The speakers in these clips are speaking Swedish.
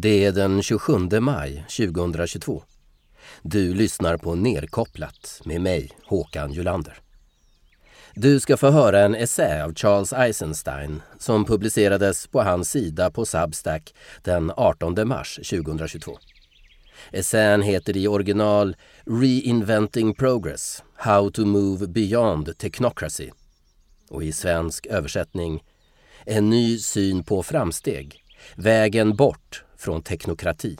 Det är den 27 maj 2022. Du lyssnar på Nerkopplat med mig, Håkan Julander. Du ska få höra en essä av Charles Eisenstein som publicerades på hans sida på Substack den 18 mars 2022. Essän heter i original Reinventing Progress How to Move Beyond Technocracy och i svensk översättning En ny syn på framsteg, vägen bort från teknokrati.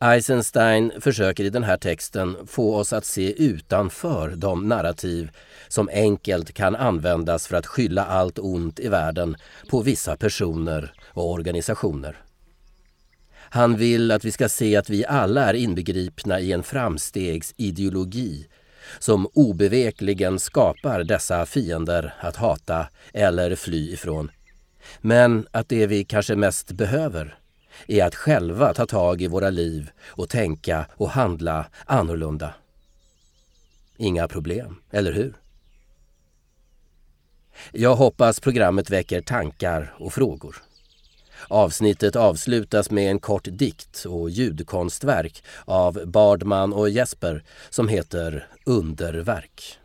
Eisenstein försöker i den här texten få oss att se utanför de narrativ som enkelt kan användas för att skylla allt ont i världen på vissa personer och organisationer. Han vill att vi ska se att vi alla är inbegripna i en framstegsideologi som obevekligen skapar dessa fiender att hata eller fly ifrån. Men att det vi kanske mest behöver är att själva ta tag i våra liv och tänka och handla annorlunda. Inga problem, eller hur? Jag hoppas programmet väcker tankar och frågor. Avsnittet avslutas med en kort dikt och ljudkonstverk av Bardman och Jesper som heter Underverk.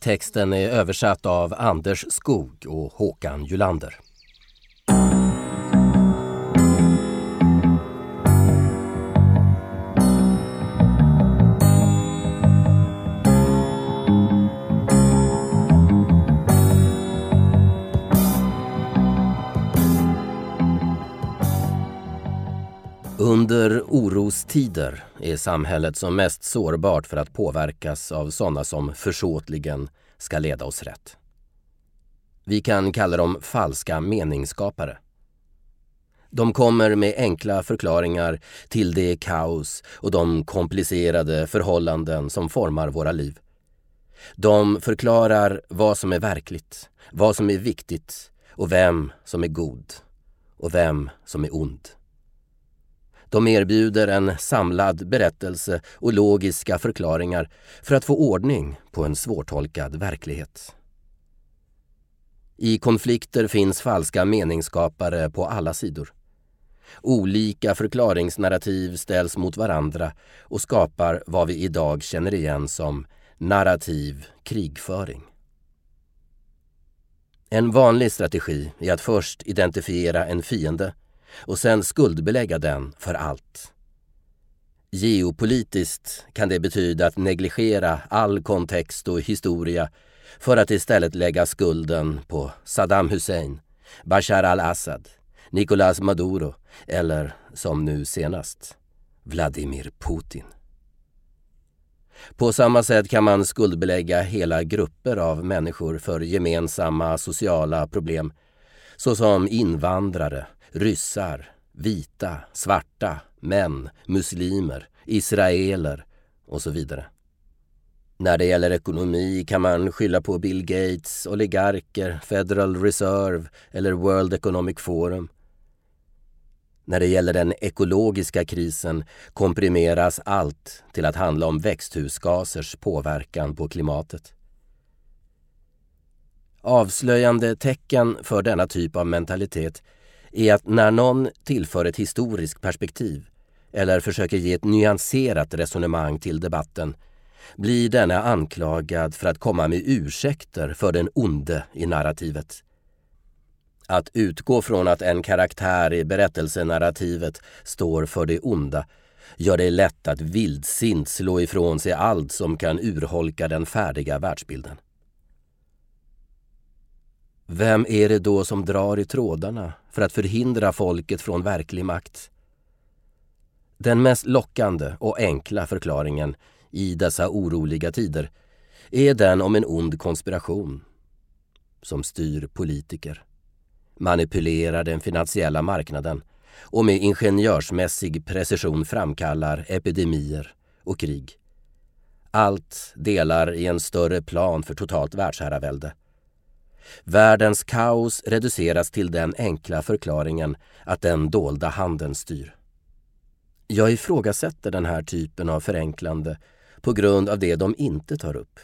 Texten är översatt av Anders Skog och Håkan Julander. Under orostider är samhället som mest sårbart för att påverkas av sådana som försåtligen ska leda oss rätt. Vi kan kalla dem falska meningsskapare. De kommer med enkla förklaringar till det kaos och de komplicerade förhållanden som formar våra liv. De förklarar vad som är verkligt, vad som är viktigt och vem som är god och vem som är ond. De erbjuder en samlad berättelse och logiska förklaringar för att få ordning på en svårtolkad verklighet. I konflikter finns falska meningsskapare på alla sidor. Olika förklaringsnarrativ ställs mot varandra och skapar vad vi idag känner igen som narrativ krigföring. En vanlig strategi är att först identifiera en fiende och sen skuldbelägga den för allt. Geopolitiskt kan det betyda att negligera all kontext och historia för att istället lägga skulden på Saddam Hussein, Bashar al-Assad, Nicolás Maduro eller, som nu senast, Vladimir Putin. På samma sätt kan man skuldbelägga hela grupper av människor för gemensamma sociala problem såsom invandrare, ryssar, vita, svarta, män, muslimer, israeler och så vidare. När det gäller ekonomi kan man skylla på Bill Gates, oligarker, Federal Reserve eller World Economic Forum. När det gäller den ekologiska krisen komprimeras allt till att handla om växthusgasers påverkan på klimatet. Avslöjande tecken för denna typ av mentalitet är att när någon tillför ett historiskt perspektiv eller försöker ge ett nyanserat resonemang till debatten blir denna anklagad för att komma med ursäkter för den onde i narrativet. Att utgå från att en karaktär i berättelsenarrativet står för det onda gör det lätt att vildsint slå ifrån sig allt som kan urholka den färdiga världsbilden. Vem är det då som drar i trådarna för att förhindra folket från verklig makt? Den mest lockande och enkla förklaringen i dessa oroliga tider är den om en ond konspiration som styr politiker, manipulerar den finansiella marknaden och med ingenjörsmässig precision framkallar epidemier och krig. Allt delar i en större plan för totalt världsherravälde Världens kaos reduceras till den enkla förklaringen att den dolda handen styr. Jag ifrågasätter den här typen av förenklande på grund av det de inte tar upp.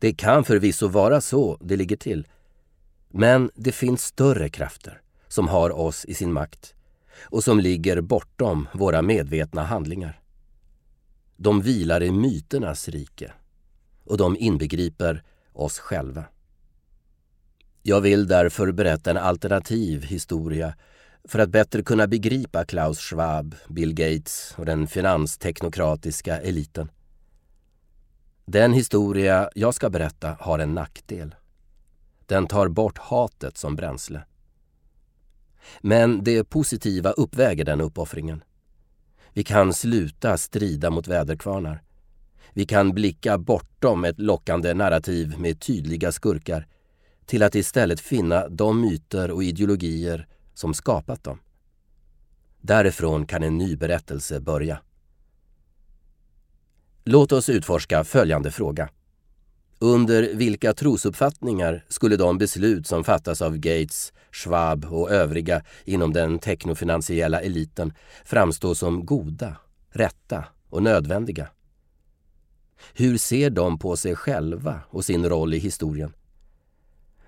Det kan förvisso vara så det ligger till. Men det finns större krafter som har oss i sin makt och som ligger bortom våra medvetna handlingar. De vilar i myternas rike och de inbegriper oss själva. Jag vill därför berätta en alternativ historia för att bättre kunna begripa Klaus Schwab, Bill Gates och den finansteknokratiska eliten. Den historia jag ska berätta har en nackdel. Den tar bort hatet som bränsle. Men det positiva uppväger den uppoffringen. Vi kan sluta strida mot väderkvarnar. Vi kan blicka bortom ett lockande narrativ med tydliga skurkar till att istället finna de myter och ideologier som skapat dem. Därifrån kan en ny berättelse börja. Låt oss utforska följande fråga. Under vilka trosuppfattningar skulle de beslut som fattas av Gates, Schwab och övriga inom den teknofinansiella eliten framstå som goda, rätta och nödvändiga? Hur ser de på sig själva och sin roll i historien?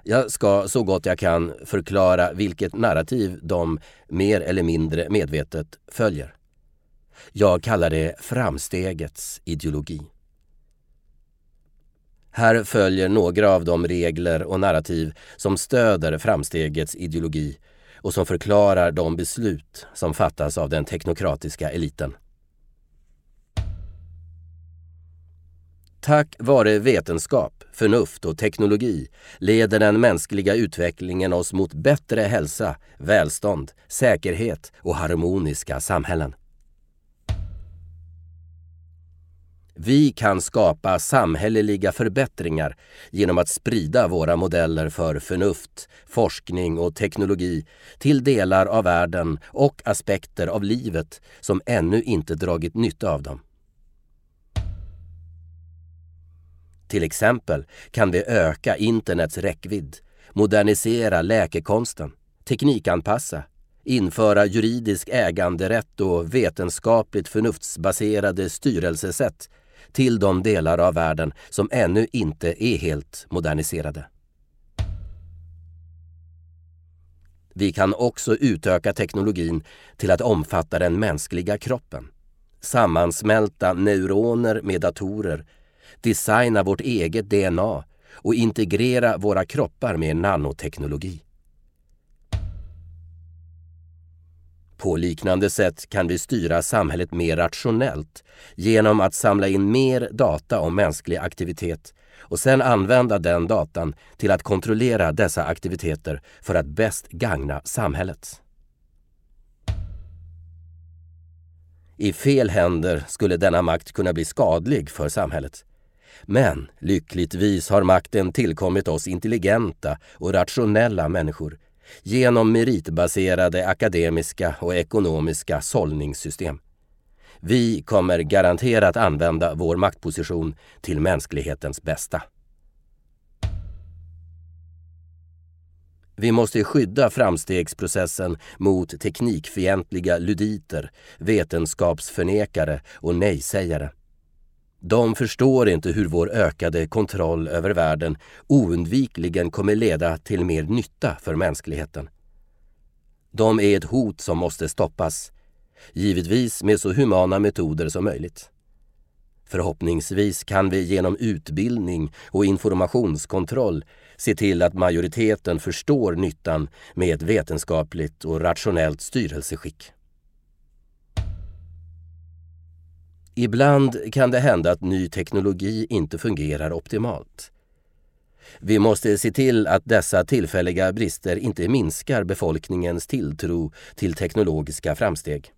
Jag ska så gott jag kan förklara vilket narrativ de mer eller mindre medvetet följer. Jag kallar det framstegets ideologi. Här följer några av de regler och narrativ som stöder framstegets ideologi och som förklarar de beslut som fattas av den teknokratiska eliten. Tack vare vetenskap, förnuft och teknologi leder den mänskliga utvecklingen oss mot bättre hälsa, välstånd, säkerhet och harmoniska samhällen. Vi kan skapa samhälleliga förbättringar genom att sprida våra modeller för förnuft, forskning och teknologi till delar av världen och aspekter av livet som ännu inte dragit nytta av dem. Till exempel kan vi öka internets räckvidd, modernisera läkekonsten, teknikanpassa, införa juridisk äganderätt och vetenskapligt förnuftsbaserade styrelsesätt till de delar av världen som ännu inte är helt moderniserade. Vi kan också utöka teknologin till att omfatta den mänskliga kroppen, sammansmälta neuroner med datorer designa vårt eget DNA och integrera våra kroppar med nanoteknologi. På liknande sätt kan vi styra samhället mer rationellt genom att samla in mer data om mänsklig aktivitet och sedan använda den datan till att kontrollera dessa aktiviteter för att bäst gagna samhället. I fel händer skulle denna makt kunna bli skadlig för samhället. Men lyckligtvis har makten tillkommit oss intelligenta och rationella människor genom meritbaserade akademiska och ekonomiska sållningssystem. Vi kommer garanterat använda vår maktposition till mänsklighetens bästa. Vi måste skydda framstegsprocessen mot teknikfientliga luditer, vetenskapsförnekare och nejsägare. De förstår inte hur vår ökade kontroll över världen oundvikligen kommer leda till mer nytta för mänskligheten. De är ett hot som måste stoppas, givetvis med så humana metoder som möjligt. Förhoppningsvis kan vi genom utbildning och informationskontroll se till att majoriteten förstår nyttan med ett vetenskapligt och rationellt styrelseskick. Ibland kan det hända att ny teknologi inte fungerar optimalt. Vi måste se till att dessa tillfälliga brister inte minskar befolkningens tilltro till teknologiska framsteg.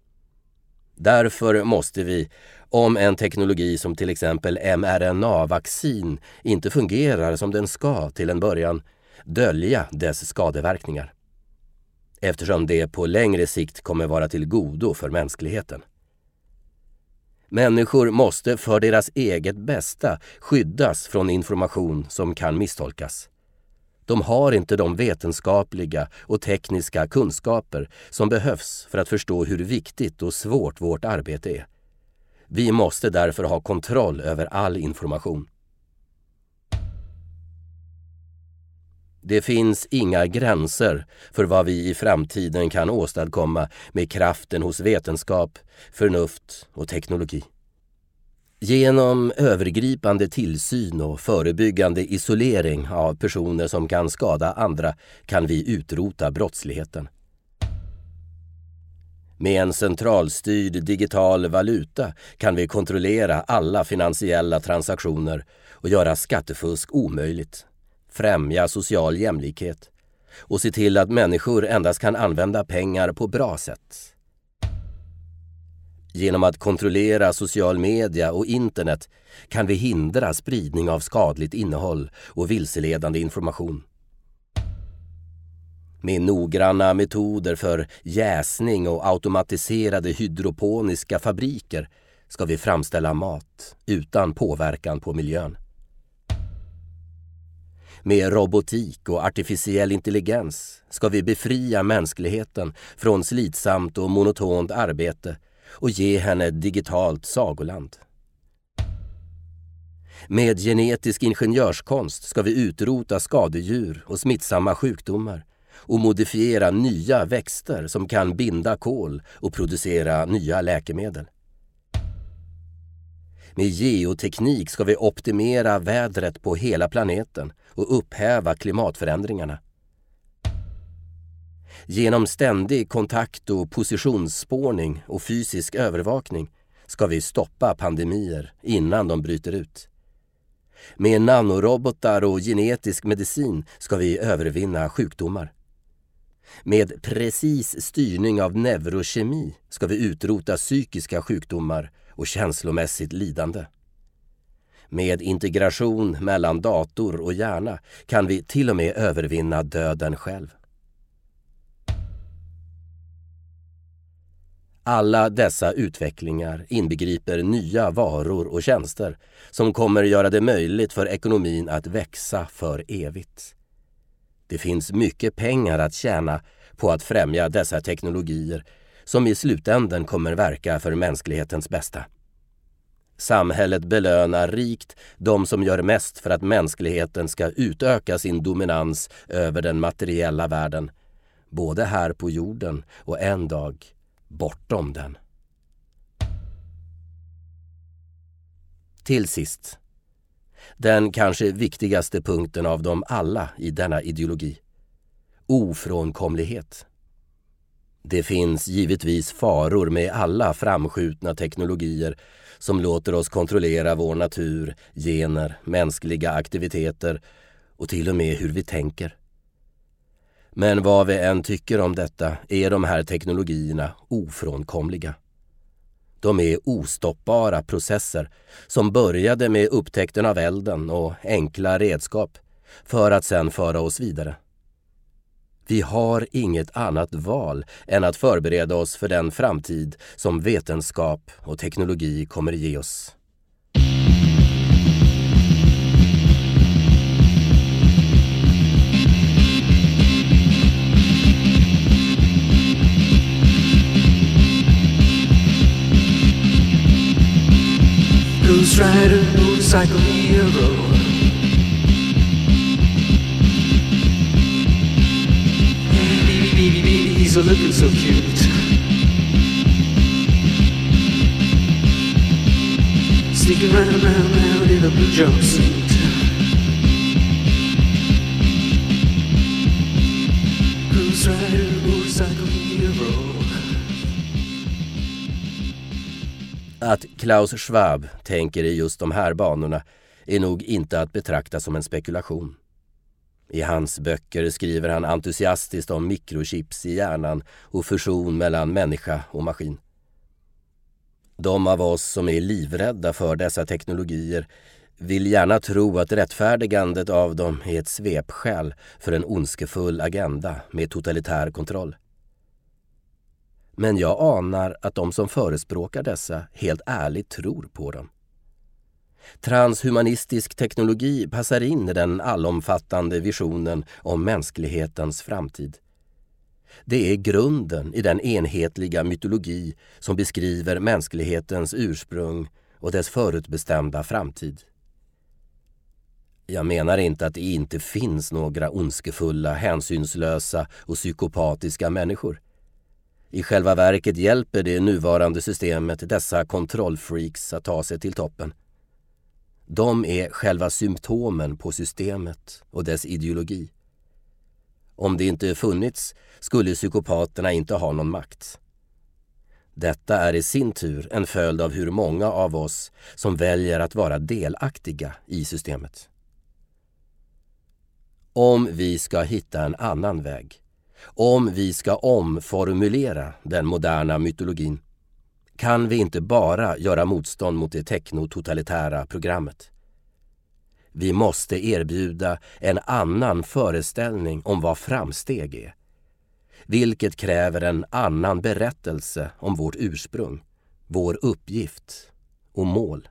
Därför måste vi, om en teknologi som till exempel mRNA-vaccin inte fungerar som den ska till en början, dölja dess skadeverkningar. Eftersom det på längre sikt kommer vara till godo för mänskligheten. Människor måste för deras eget bästa skyddas från information som kan misstolkas. De har inte de vetenskapliga och tekniska kunskaper som behövs för att förstå hur viktigt och svårt vårt arbete är. Vi måste därför ha kontroll över all information. Det finns inga gränser för vad vi i framtiden kan åstadkomma med kraften hos vetenskap, förnuft och teknologi. Genom övergripande tillsyn och förebyggande isolering av personer som kan skada andra kan vi utrota brottsligheten. Med en centralstyrd digital valuta kan vi kontrollera alla finansiella transaktioner och göra skattefusk omöjligt, främja social jämlikhet och se till att människor endast kan använda pengar på bra sätt. Genom att kontrollera social media och internet kan vi hindra spridning av skadligt innehåll och vilseledande information. Med noggranna metoder för jäsning och automatiserade hydroponiska fabriker ska vi framställa mat utan påverkan på miljön. Med robotik och artificiell intelligens ska vi befria mänskligheten från slitsamt och monotont arbete och ge henne ett digitalt sagoland. Med genetisk ingenjörskonst ska vi utrota skadedjur och smittsamma sjukdomar och modifiera nya växter som kan binda kol och producera nya läkemedel. Med geoteknik ska vi optimera vädret på hela planeten och upphäva klimatförändringarna. Genom ständig kontakt och positionsspårning och fysisk övervakning ska vi stoppa pandemier innan de bryter ut. Med nanorobotar och genetisk medicin ska vi övervinna sjukdomar. Med precis styrning av neurokemi ska vi utrota psykiska sjukdomar och känslomässigt lidande. Med integration mellan dator och hjärna kan vi till och med övervinna döden själv. Alla dessa utvecklingar inbegriper nya varor och tjänster som kommer göra det möjligt för ekonomin att växa för evigt. Det finns mycket pengar att tjäna på att främja dessa teknologier som i slutänden kommer verka för mänsklighetens bästa. Samhället belönar rikt de som gör mest för att mänskligheten ska utöka sin dominans över den materiella världen, både här på jorden och en dag bortom den. Till sist, den kanske viktigaste punkten av dem alla i denna ideologi. Ofrånkomlighet. Det finns givetvis faror med alla framskjutna teknologier som låter oss kontrollera vår natur, gener, mänskliga aktiviteter och till och med hur vi tänker. Men vad vi än tycker om detta är de här teknologierna ofrånkomliga. De är ostoppbara processer som började med upptäckten av elden och enkla redskap för att sedan föra oss vidare. Vi har inget annat val än att förbereda oss för den framtid som vetenskap och teknologi kommer ge oss. Ghost Rider, motorcycle hero. She's a looking so cute. Sneaking round, round, round in a blue jumpsuit. Ghost Rider, motorcycle hero. Att Klaus Schwab tänker i just de här banorna är nog inte att betrakta som en spekulation. I hans böcker skriver han entusiastiskt om mikrochips i hjärnan och fusion mellan människa och maskin. De av oss som är livrädda för dessa teknologier vill gärna tro att rättfärdigandet av dem är ett svepskäl för en ondskefull agenda med totalitär kontroll. Men jag anar att de som förespråkar dessa helt ärligt tror på dem. Transhumanistisk teknologi passar in i den allomfattande visionen om mänsklighetens framtid. Det är grunden i den enhetliga mytologi som beskriver mänsklighetens ursprung och dess förutbestämda framtid. Jag menar inte att det inte finns några ondskefulla, hänsynslösa och psykopatiska människor. I själva verket hjälper det nuvarande systemet dessa kontrollfreaks att ta sig till toppen. De är själva symptomen på systemet och dess ideologi. Om det inte funnits skulle psykopaterna inte ha någon makt. Detta är i sin tur en följd av hur många av oss som väljer att vara delaktiga i systemet. Om vi ska hitta en annan väg, om vi ska omformulera den moderna mytologin, kan vi inte bara göra motstånd mot det teknototalitära programmet. Vi måste erbjuda en annan föreställning om vad framsteg är. Vilket kräver en annan berättelse om vårt ursprung, vår uppgift och mål.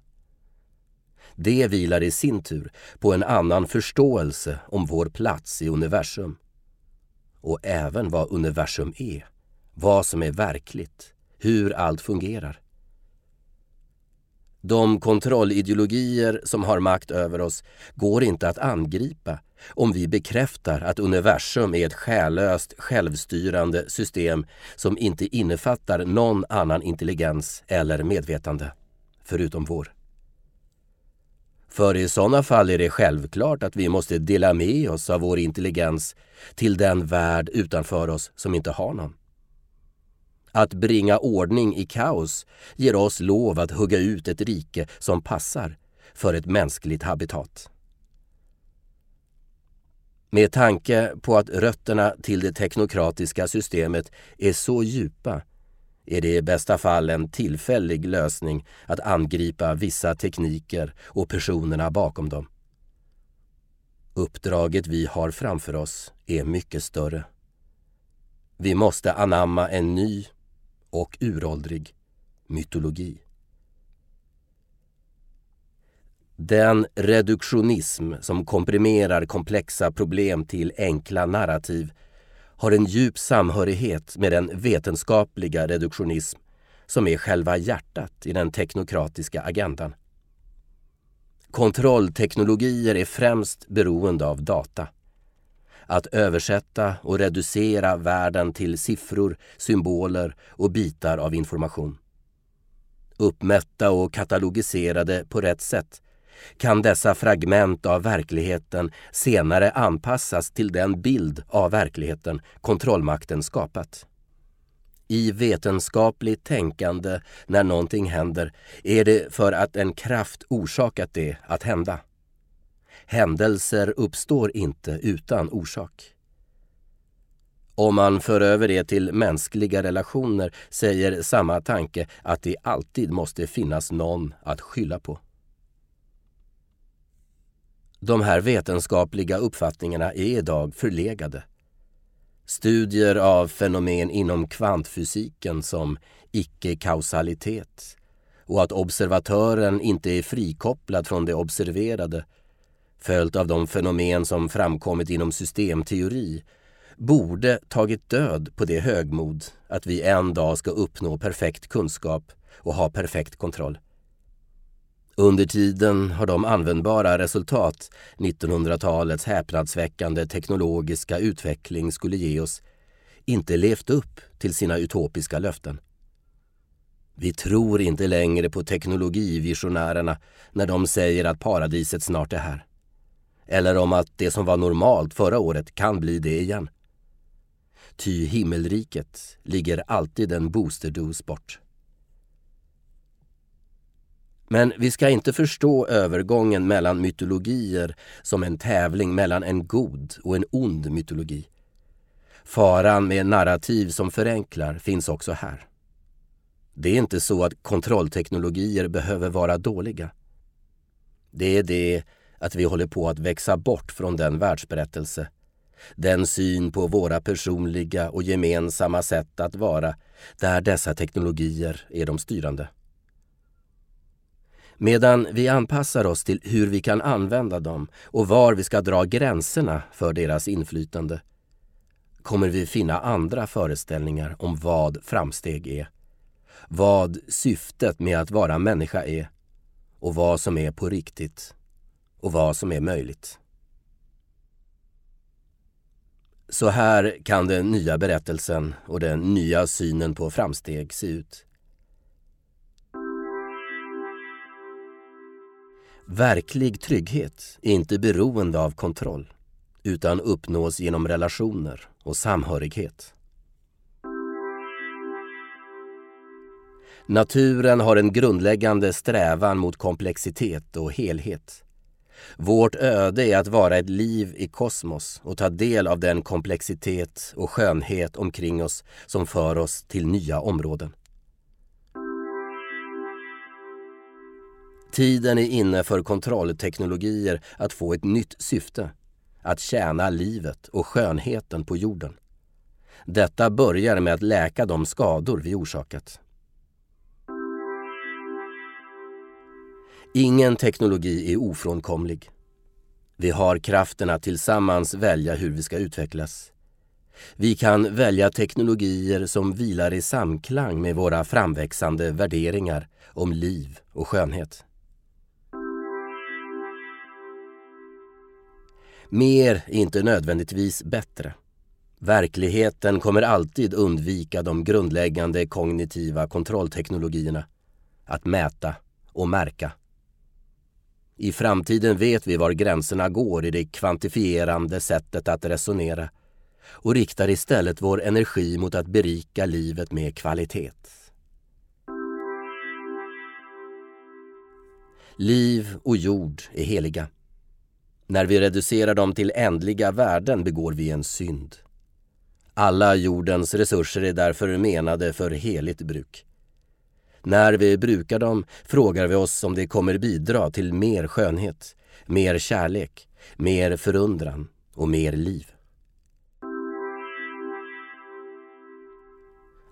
Det vilar i sin tur på en annan förståelse om vår plats i universum. Och även vad universum är, vad som är verkligt, hur allt fungerar. De kontrollideologier som har makt över oss går inte att angripa om vi bekräftar att universum är ett själlöst, självstyrande system som inte innefattar någon annan intelligens eller medvetande, förutom vår. För i sådana fall är det självklart att vi måste dela med oss av vår intelligens till den värld utanför oss som inte har någon. Att bringa ordning i kaos ger oss lov att hugga ut ett rike som passar för ett mänskligt habitat. Med tanke på att rötterna till det teknokratiska systemet är så djupa är det i bästa fall en tillfällig lösning att angripa vissa tekniker och personerna bakom dem. Uppdraget vi har framför oss är mycket större. Vi måste anamma en ny och uråldrig mytologi. Den reduktionism som komprimerar komplexa problem till enkla narrativ har en djup samhörighet med den vetenskapliga reduktionism som är själva hjärtat i den teknokratiska agendan. Kontrollteknologier är främst beroende av data. Att översätta och reducera världen till siffror, symboler och bitar av information. Uppmätta och katalogiserade på rätt sätt kan dessa fragment av verkligheten senare anpassas till den bild av verkligheten kontrollmakten skapat. I vetenskapligt tänkande när någonting händer är det för att en kraft orsakat det att hända. Händelser uppstår inte utan orsak. Om man för över det till mänskliga relationer säger samma tanke att det alltid måste finnas någon att skylla på. De här vetenskapliga uppfattningarna är idag förlegade. Studier av fenomen inom kvantfysiken som icke-kausalitet och att observatören inte är frikopplad från det observerade följt av de fenomen som framkommit inom systemteori borde tagit död på det högmod att vi en dag ska uppnå perfekt kunskap och ha perfekt kontroll. Under tiden har de användbara resultat 1900-talets häpnadsväckande teknologiska utveckling skulle ge oss inte levt upp till sina utopiska löften. Vi tror inte längre på teknologivisionärerna när de säger att paradiset snart är här. Eller om att det som var normalt förra året kan bli det igen. Ty himmelriket ligger alltid en boosterdos bort. Men vi ska inte förstå övergången mellan mytologier som en tävling mellan en god och en ond mytologi. Faran med narrativ som förenklar finns också här. Det är inte så att kontrollteknologier behöver vara dåliga. Det är det att vi håller på att växa bort från den världsberättelse, den syn på våra personliga och gemensamma sätt att vara, där dessa teknologier är de styrande. Medan vi anpassar oss till hur vi kan använda dem och var vi ska dra gränserna för deras inflytande kommer vi finna andra föreställningar om vad framsteg är, vad syftet med att vara människa är och vad som är på riktigt och vad som är möjligt. Så här kan den nya berättelsen och den nya synen på framsteg se ut. Verklig trygghet är inte beroende av kontroll utan uppnås genom relationer och samhörighet. Naturen har en grundläggande strävan mot komplexitet och helhet. Vårt öde är att vara ett liv i kosmos och ta del av den komplexitet och skönhet omkring oss som för oss till nya områden. Tiden är inne för kontrollteknologier att få ett nytt syfte. Att tjäna livet och skönheten på jorden. Detta börjar med att läka de skador vi orsakat. Ingen teknologi är ofrånkomlig. Vi har kraften att tillsammans välja hur vi ska utvecklas. Vi kan välja teknologier som vilar i samklang med våra framväxande värderingar om liv och skönhet. Mer är inte nödvändigtvis bättre. Verkligheten kommer alltid undvika de grundläggande kognitiva kontrollteknologierna. Att mäta och märka. I framtiden vet vi var gränserna går i det kvantifierande sättet att resonera och riktar istället vår energi mot att berika livet med kvalitet. Liv och jord är heliga. När vi reducerar dem till ändliga värden begår vi en synd. Alla jordens resurser är därför menade för heligt bruk. När vi brukar dem frågar vi oss om det kommer bidra till mer skönhet, mer kärlek, mer förundran och mer liv.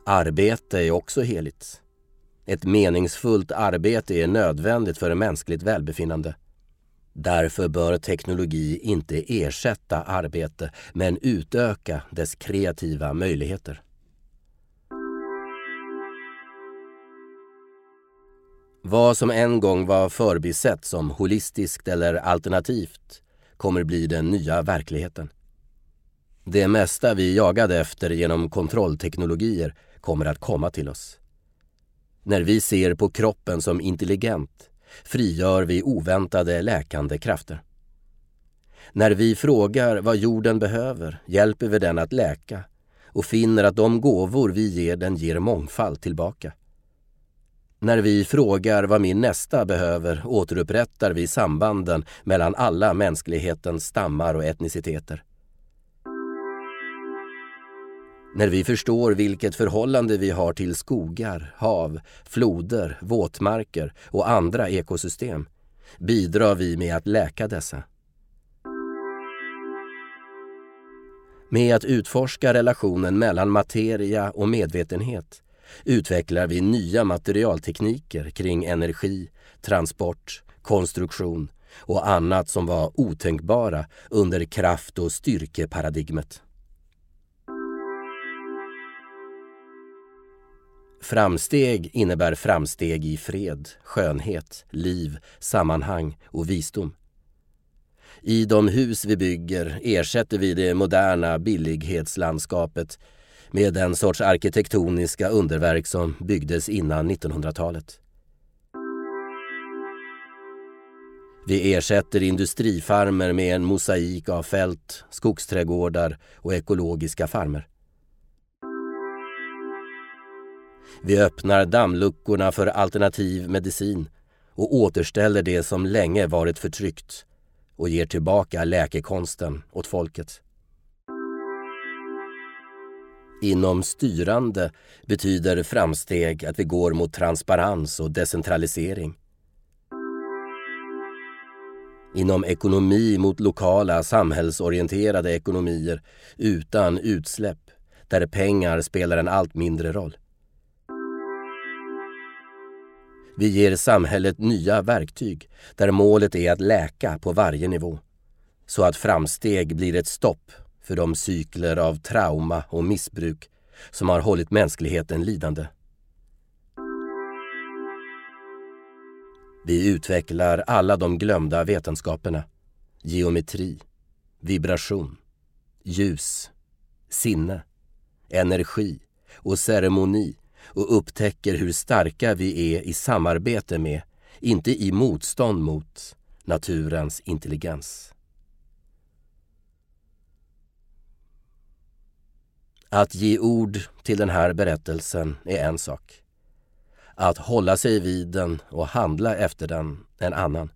Arbete är också heligt. Ett meningsfullt arbete är nödvändigt för mänskligt välbefinnande. Därför bör teknologi inte ersätta arbete men utöka dess kreativa möjligheter. Vad som en gång var förbisett som holistiskt eller alternativt kommer bli den nya verkligheten. Det mesta vi jagade efter genom kontrollteknologier kommer att komma till oss. När vi ser på kroppen som intelligent frigör vi oväntade läkande krafter. När vi frågar vad jorden behöver hjälper vi den att läka och finner att de gåvor vi ger den ger mångfald tillbaka. När vi frågar vad min nästa behöver återupprättar vi sambanden mellan alla mänsklighetens stammar och etniciteter. När vi förstår vilket förhållande vi har till skogar, hav, floder, våtmarker och andra ekosystem bidrar vi med att läka dessa. Med att utforska relationen mellan materia och medvetenhet utvecklar vi nya materialtekniker kring energi, transport, konstruktion och annat som var otänkbara under kraft och styrkeparadigmet. Framsteg innebär framsteg i fred, skönhet, liv, sammanhang och visdom. I de hus vi bygger ersätter vi det moderna billighetslandskapet med den sorts arkitektoniska underverk som byggdes innan 1900-talet. Vi ersätter industrifarmer med en mosaik av fält, skogsträdgårdar och ekologiska farmer. Vi öppnar dammluckorna för alternativ medicin och återställer det som länge varit förtryckt och ger tillbaka läkekonsten åt folket. Inom styrande betyder framsteg att vi går mot transparens och decentralisering. Inom ekonomi mot lokala samhällsorienterade ekonomier utan utsläpp där pengar spelar en allt mindre roll. Vi ger samhället nya verktyg där målet är att läka på varje nivå så att framsteg blir ett stopp för de cykler av trauma och missbruk som har hållit mänskligheten lidande. Vi utvecklar alla de glömda vetenskaperna. Geometri, vibration, ljus, sinne, energi och ceremoni och upptäcker hur starka vi är i samarbete med, inte i motstånd mot, naturens intelligens. Att ge ord till den här berättelsen är en sak. Att hålla sig vid den och handla efter den en annan.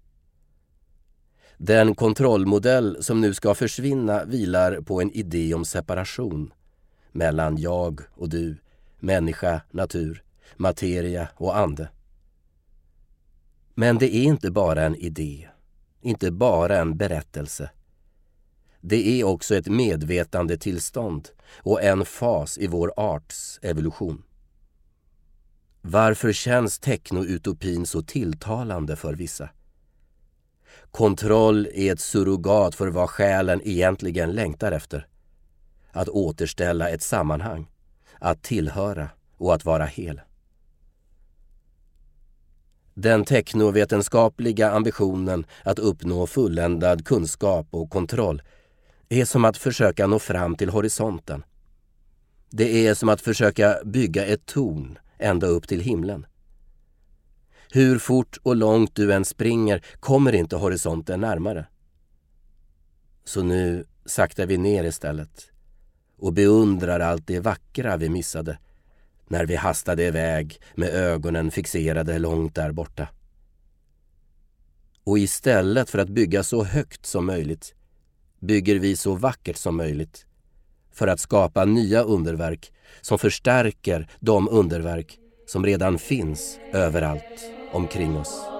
Den kontrollmodell som nu ska försvinna vilar på en idé om separation mellan jag och du, människa, natur, materia och ande. Men det är inte bara en idé, inte bara en berättelse. Det är också ett medvetandetillstånd och en fas i vår arts evolution. Varför känns technoutopin så tilltalande för vissa? Kontroll är ett surrogat för vad själen egentligen längtar efter. Att återställa ett sammanhang, att tillhöra och att vara hel. Den teknovetenskapliga ambitionen att uppnå fulländad kunskap och kontroll är som att försöka nå fram till horisonten. Det är som att försöka bygga ett torn ända upp till himlen. Hur fort och långt du än springer kommer inte horisonten närmare. Så nu saktar vi ner istället och beundrar allt det vackra vi missade när vi hastade iväg med ögonen fixerade långt där borta. Och istället för att bygga så högt som möjligt bygger vi så vackert som möjligt för att skapa nya underverk som förstärker de underverk som redan finns överallt omkring oss.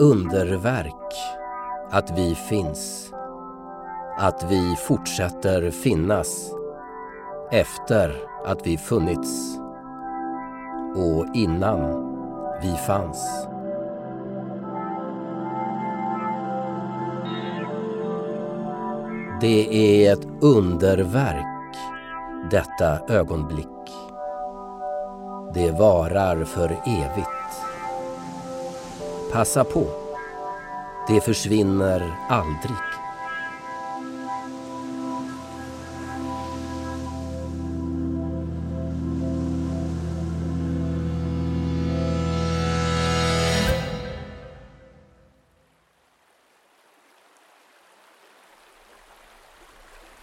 Underverk att vi finns. Att vi fortsätter finnas efter att vi funnits och innan vi fanns. Det är ett underverk, detta ögonblick. Det varar för evigt. Passa på. Det försvinner aldrig.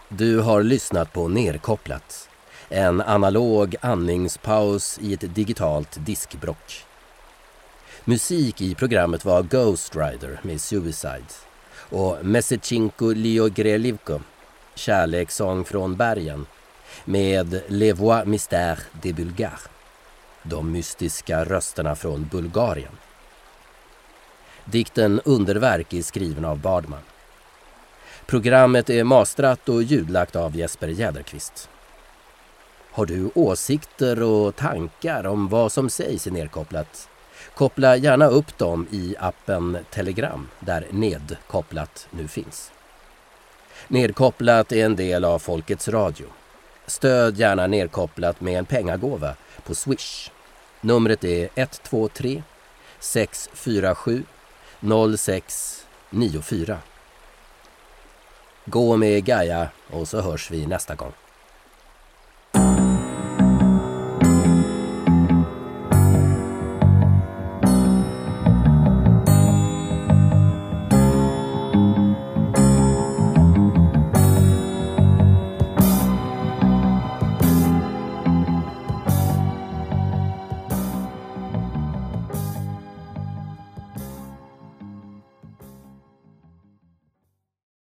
Du har lyssnat på Nerkopplat. En analog andningspaus i ett digitalt diskbrock. Musik i programmet var Ghost Rider med Suicide och Mesechinko Liogrelivko, Kärlekssång från bergen med Les Voix Mystères de bulgares, de mystiska rösterna från Bulgarien. Dikten Underverk är skriven av Bardman. Programmet är mastrat och ljudlagt av Jesper Jäderqvist. Har du åsikter och tankar om vad som sägs i Nerkopplat? Koppla gärna upp dem i appen Telegram där Nedkopplat nu finns. Nedkopplat är en del av Folkets Radio. Stöd gärna Nedkopplat med en pengagåva på Swish. Numret är 123 647 0694. Gå med Gaia och så hörs vi nästa gång.